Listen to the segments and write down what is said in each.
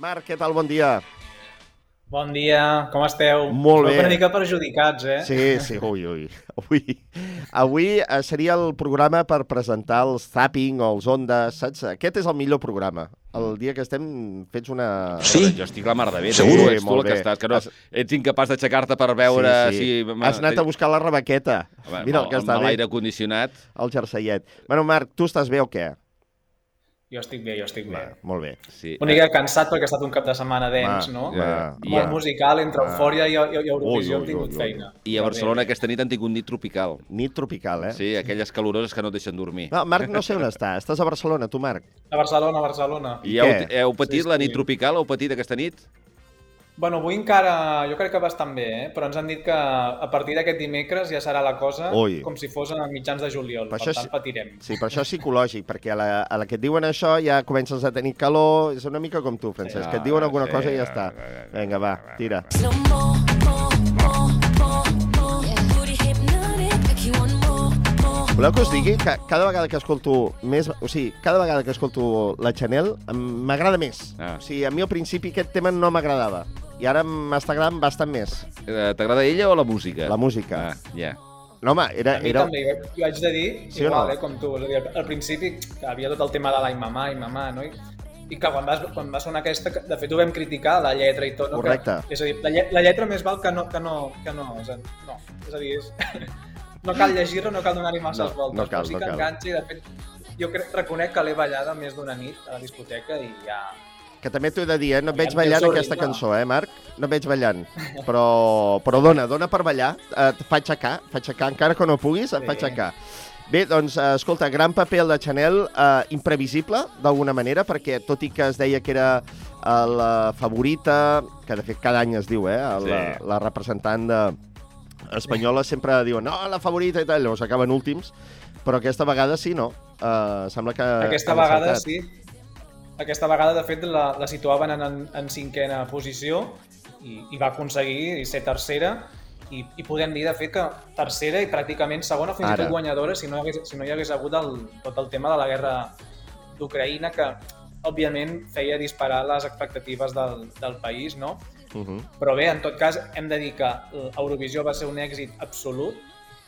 Marc, què tal? Bon dia. Bon dia, com esteu? Molt bé. Una mica perjudicats, eh? Sí, sí, ui, ui. Avui, avui eh, seria el programa per presentar els Zapping o els Ondas, saps? Aquest és el millor programa. El dia que estem fets una... Sí? Jo estic la mar de bé. Segur? Tu ets tu el que estàs, que no, Has- ets incapaç d'aixecar-te per veure sí, sí. si... Has anat a buscar la rebequeta. Home, Mira el que està amb bé, l'aire condicionat. el jerseiet. Bueno, Marc, tu estàs bé o què? Jo estic bé, jo estic bé. Va, molt bé. Sí. Una mica cansat perquè ha estat un cap de setmana dens, Va, no? va, Molt va. musical, entre Va. eufòria i, i, i Eurovisió Ui, ui, hem tingut ui, ui. feina. I a Barcelona aquesta nit han tingut nit tropical. Nit tropical, eh? Sí, aquelles caloroses que no et deixen dormir. No, Marc, no sé on està. Estàs a Barcelona, tu, Marc? A Barcelona, a Barcelona. I heu, què? heu patit Sí, la sí. nit tropical? Heu patit aquesta nit? Bueno, avui encara, jo crec que bastant bé, eh? però ens han dit que a partir d'aquest dimecres ja serà la cosa Ui. com si fos a mitjans de juliol, Per per, això tant sí- patirem. Sí, però això és psicològic, perquè a la, a la que et diuen això ja comences a tenir calor, és una mica com tu, Francesc, que et diuen alguna sí, cosa i ja sí, està. sí, sí, Vinga, va, tira. No more, more. Voleu que us digui que cada vegada que escolto més... O sigui, cada vegada que escolto la Chanel m'agrada més. Ah. O sigui, a mi al principi aquest tema no m'agradava. I ara m'està agradant bastant més. Eh, T'agrada ella o la música? La música. Ah, ja. No, home, era... A mi era... també, jo haig de dir, Sí igual, no? eh, com tu, és a dir, al- principi que havia tot el tema de l'ai mamà, ai mamà, no? I, i que quan, vas, quan va sonar aquesta, que de fet ho vam criticar, la lletra i tot, no? Correcte. Que, és a dir, la, lle la lletra més val que no, que no, que no, és a, no, és a dir, és, no cal llegir-la, no cal donar-hi masses No, voltes, no cal, però sí no que cal. enganxa i de fet jo crec, reconec que l'he ballada més d'una nit a la discoteca i ja... Que també t'ho he de dir, eh? No et veig ballant aquesta cançó, eh, Marc? No et veig ballant. Però, però dona, dona per ballar. Et fa aixecar, fa aixecar. Encara que no puguis, et fa aixecar. Bé, doncs, eh, escolta, gran paper el de Chanel, eh, imprevisible, d'alguna manera, perquè tot i que es deia que era eh, la favorita, que de fet cada any es diu, eh, la, Sí. la representant de, espanyola sempre diuen no, la favorita i tal, llavors acaben últims, però aquesta vegada sí, no? Uh, sembla que... Aquesta vegada sí. Aquesta vegada, de fet, la, la situaven en, en, en cinquena posició i, i va aconseguir ser tercera i, i podem dir, de fet, que tercera i pràcticament segona, fins i Ara. tot guanyadora, si no, hagués, si no hi hagués hagut el, tot el tema de la guerra d'Ucraïna, que òbviament feia disparar les expectatives del, del país, no? Uh -huh. Però bé, en tot cas, hem de dir que Eurovisió va ser un èxit absolut.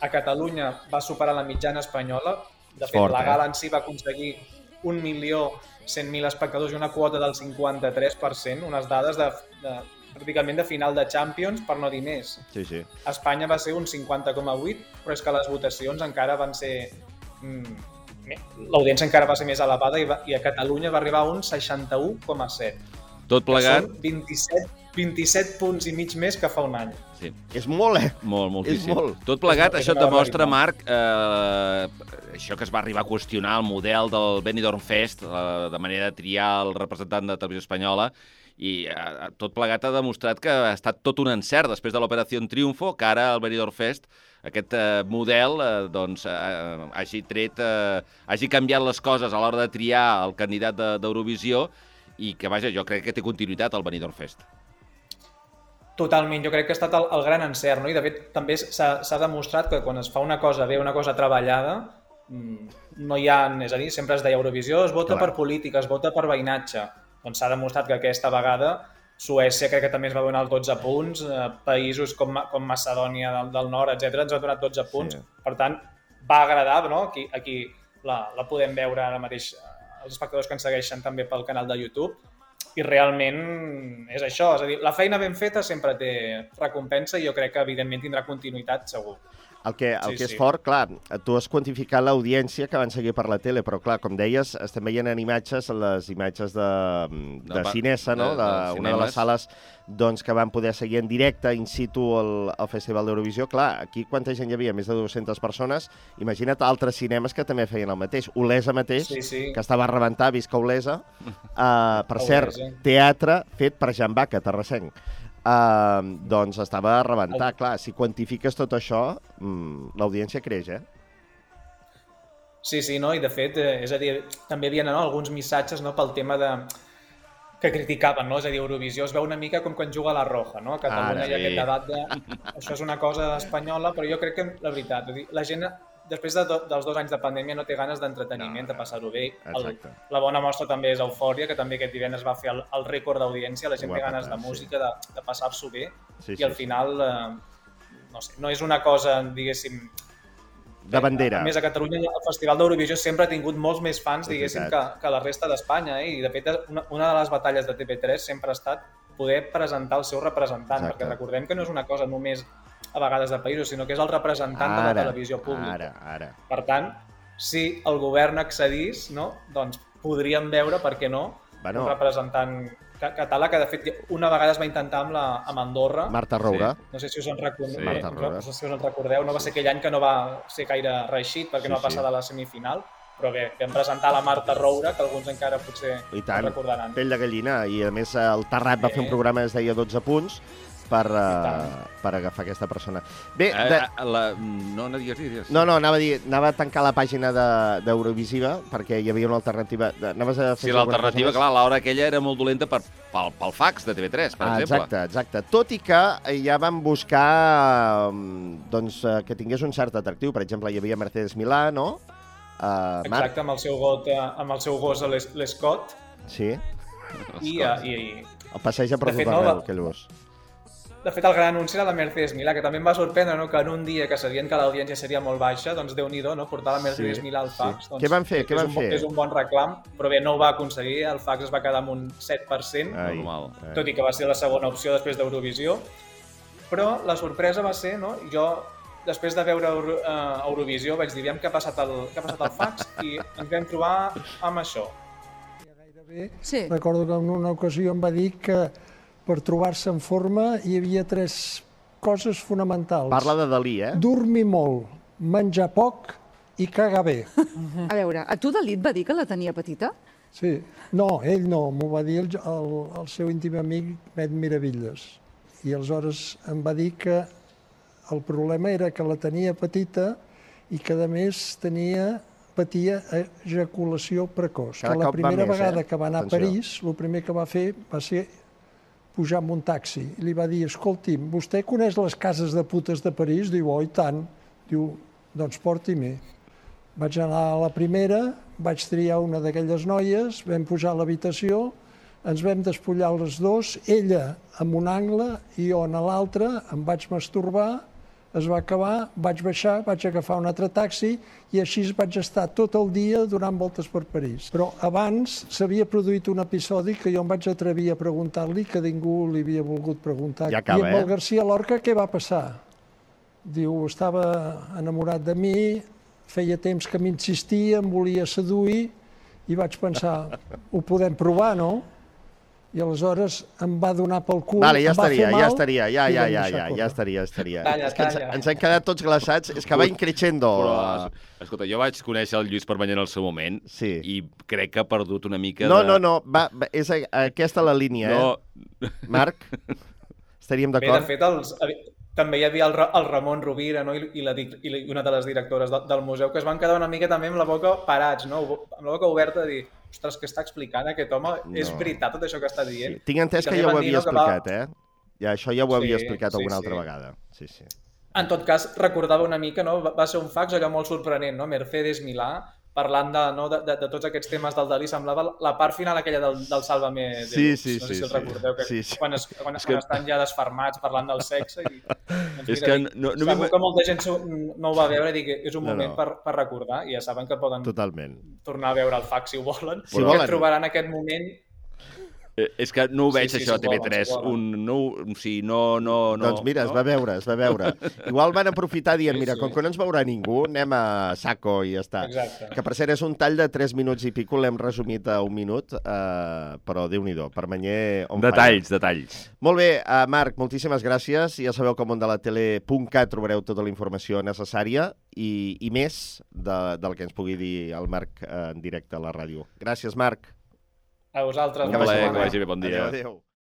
A Catalunya va superar la mitjana espanyola. De fet, Fort, la eh? gala en si va aconseguir 1.100.000 espectadors i una quota del 53%, unes dades de, de, pràcticament de final de Champions, per no dir més. Sí, sí. Espanya va ser un 50,8, però és que les votacions encara van ser... Mm, L'audiència encara va ser més elevada i, va, i a Catalunya va arribar a un 61,7. Tot plegat, Són 27, 27 punts i mig més que fa un any. sí, És molt, eh? molt, moltíssim. molt. Tot plegat, És això demostra. Marc, eh, això que es va arribar a qüestionar el model del Benidorm Fest, eh, de manera de triar el representant de televisió espanyola, i eh, tot plegat ha demostrat que ha estat tot un encert després de l'Operació Triunfo, que ara el Benidorm Fest, aquest eh, model, eh, doncs, eh, hagi tret, eh, hagi canviat les coses a l'hora de triar el candidat de- d'Eurovisió, i que, vaja, jo crec que té continuïtat el Benidorm Fest. Totalment, jo crec que ha estat el, el gran encert, no? i de fet també s'ha demostrat que quan es fa una cosa bé, una cosa treballada, mm, no hi ha, és a dir, sempre es deia Eurovisió, es vota Clar. per política, es vota per veïnatge. Doncs s'ha demostrat que aquesta vegada Suècia crec que també es va donar els 12 punts, eh, països com, com Macedònia del, del Nord, etc ens han donat 12 punts. Sí. Per tant, va agradar, no? Aquí, aquí la, la podem veure ara mateix eh, els espectadors que ens segueixen també pel canal de YouTube i realment és això, és a dir, la feina ben feta sempre té recompensa i jo crec que evidentment tindrà continuïtat segur. El que, el Sí, que és sí. fort, clar, tu has quantificat l'audiència que van seguir per la tele, però clar, com deies, estem veient en imatges, les imatges de, de Del pa- Cinesa, no? de- de, de una de les sales doncs, que van poder seguir en directe, in situ, el, el Festival d'Eurovisió. Clar, aquí quanta gent hi havia? Més de 200 persones. Imagina't altres cinemes que també feien el mateix. Olesa mateix, Sí, sí. que estava a rebentar, visca Olesa. Uh, per cert, Olesa. teatre fet per Jan Baca, terrassenc. Uh, doncs estava a rebentar. Clar, si quantifiques tot això, mm, l'audiència creix, eh? Sí, sí, no? i de fet, eh, és a dir, també hi havia no, alguns missatges no, pel tema de que criticaven, no? És a dir, Eurovisió es veu una mica com quan juga a la Roja, no? A Catalunya Ara, hi ha sí. aquest debat de això és una cosa espanyola, però jo crec que, la veritat, la gent després de do, dels dos anys de pandèmia no té ganes d'entreteniment, No, de passar-ho bé. El, la bona mostra també és Eufòria, que també aquest divendres va fer el, el rècord d'audiència, la gent té ganes de sí. música, de, de passar-s'ho bé, Sí, i al final, eh, no sé, no és una cosa, diguéssim, De bandera. A més, a Catalunya el Festival d'Eurovisió sempre ha tingut molts més fans, És diguéssim, que, que la resta d'Espanya. Eh? I, de fet, una, una de les batalles de TV3 sempre ha estat poder presentar el seu representant, Exacte. perquè recordem que no és una cosa només a vegades de països, sinó que és el representant de la televisió pública. Ara, ara. Per tant, si el govern accedís, no? doncs podríem veure, per què no, Bueno. un representant ca- català que, de fet, una vegada es va intentar amb, la, amb Andorra. Marta Roura. No sé si us en, record... Sí. Marta Roura. no sé si us en recordeu, no va ser aquell any que no va ser gaire reeixit perquè Sí, no va passar sí. de la semifinal, però bé, vam presentar la Marta Roura, que alguns encara potser I tant, no recordaran. pell de gallina. I a més el Terrat va fer un Sí. programa que es deia 12 punts per, uh, per agafar aquesta persona. Bé, Eh, de... eh, la... No, no digues, digues. No, no, anava a dir, anava a tancar la pàgina de- d'Eurovisiva perquè hi havia una alternativa. De- Anaves a fer Sí, l'alternativa, clar, l'hora aquella era molt dolenta per, pel, pel fax de TV3, per Ah, exemple. exacte, exacte. Tot i que ja van buscar mm, doncs, que tingués un cert atractiu. Per exemple, hi havia Mercedes Milà, no? Uh, Marc, Exacte, amb el seu, got, amb el seu gos a l'Es- l'Escot sí. i, i, i El passeja per De fet, tot no, arreu, la- aquell gos. De fet, el gran anunci era la Mercedes Milà, que també em va sorprendre no? que en un dia que sabien que l'audiència seria molt baixa, doncs déu nhi no? portar la Mercedes Sí, Milà al fax. sí. Doncs, Què van fer? Què és van un, fer? És un bon reclam, però bé, no ho va aconseguir, el fax es va quedar amb un 7%, Ai, Normal. tot i que va ser la segona opció després d'Eurovisió. Però la sorpresa va ser, no? jo després de veure Euro, uh, Eurovisió vaig dir, aviam què ha passat el, què ha passat al fax i ens vam trobar amb això. Gairebé. Sí. Recordo que en una ocasió em va dir que per trobar-se en forma hi havia tres coses fonamentals. Parla de Dalí, eh? Dormir molt, menjar poc i cagar bé. A veure, a tu Dalí et va dir que la tenia petita? Sí. No, ell no, m'ho va dir el, el, el seu íntim amic Met Miravilles. I aleshores em va dir que el problema era que la tenia petita i que a més tenia patia ejaculació precoç. Cada que la primera més, vegada eh? que va anar Atenció. a París, el primer que va fer va ser pujar amb un taxi. I li va dir, escolti'm, vostè coneix les cases de putes de París? Diu, oh, tant. Diu, doncs porti-m'hi. Vaig anar a la primera, vaig triar una d'aquelles noies, vam pujar a l'habitació, ens vam despullar les dos, ella en un angle i jo en l'altre, em vaig masturbar, es va acabar, vaig baixar, vaig agafar un altre taxi i així vaig estar tot el dia donant voltes per París. Però abans s'havia produït un episodi que jo em vaig atrevir a preguntar-li que ningú li havia volgut preguntar. Ja acaba, I amb eh? el García Lorca què va passar? Diu, estava enamorat de mi, feia temps que m'insistia, em volia seduir, i vaig pensar, ho podem provar, no? I aleshores em va donar pel cul, Vale, ja em va estaria, fer ja mal, estaria, ja, ja, ja, ja, ja estaria, estaria. Talla, És que ens, ens hem quedat tots glaçats, és que va increixendo. Però, escolta, jo vaig conèixer el Lluís Permanyer en el seu moment Sí. i crec que ha perdut una mica No, de... no, no, va, va, és a, aquesta la línia, No, eh? Marc? Estaríem Bé, de d'acord? fet, els, també hi havia el, Ra- el Ramon Rovira no? I, i, la, dic- i la- i una de les directores de, del museu que es van quedar una mica també amb la boca parats, no? amb la boca oberta, de dir, ostres, què està explicant aquest home? No. És veritat tot això que està Sí. dient? Tinc entès que també ja ho havia que va- explicat, eh? Ja, això ja ho havia Sí, explicat sí, alguna altra sí. vegada. Sí, sí. En tot cas, recordava una mica, no? va va ser un fax allò molt sorprenent, no? Mercedes Milà, parlant de, no? de, de, de tots aquests temes del Dalí, semblava la part final aquella del, del Sálvame de Sí, sí, no sé sí, si el sí. recordeu, que Sí, sí. quan, es, quan, És quan que- estan ja desfermats parlant del sexe i... Doncs És mira, que no- no segur que molta gent no ho va veure i dic, és un No, moment no. Per, per recordar i ja saben que poden Totalment. tornar a veure el fax si ho volen. Si que volen. trobaran aquest moment és que no ho Sí, veig, sí, això, a si volen, TV3. si volen. Un, no, o sigui, no, no, no... doncs mira, es no? va veure, es va veure. Igual van aprofitar dient, Sí, mira, sí. com que no ens veurà ningú, anem a saco i ja està. Exacte. Que per cert és un tall de 3 minuts i pico, l'hem resumit a un minut, eh, però déu-n'hi-do, Permanyer on. Detalls, detalls. Molt bé, uh, Marc, moltíssimes gràcies. Ja sabeu que al món de la tele.cat trobareu tota la informació necessària i, i més de, del que ens pugui dir el Marc eh, en directe a la ràdio. Gràcies, Marc. A vosaltres. Que vagi bé, bon dia. Adéu, adéu.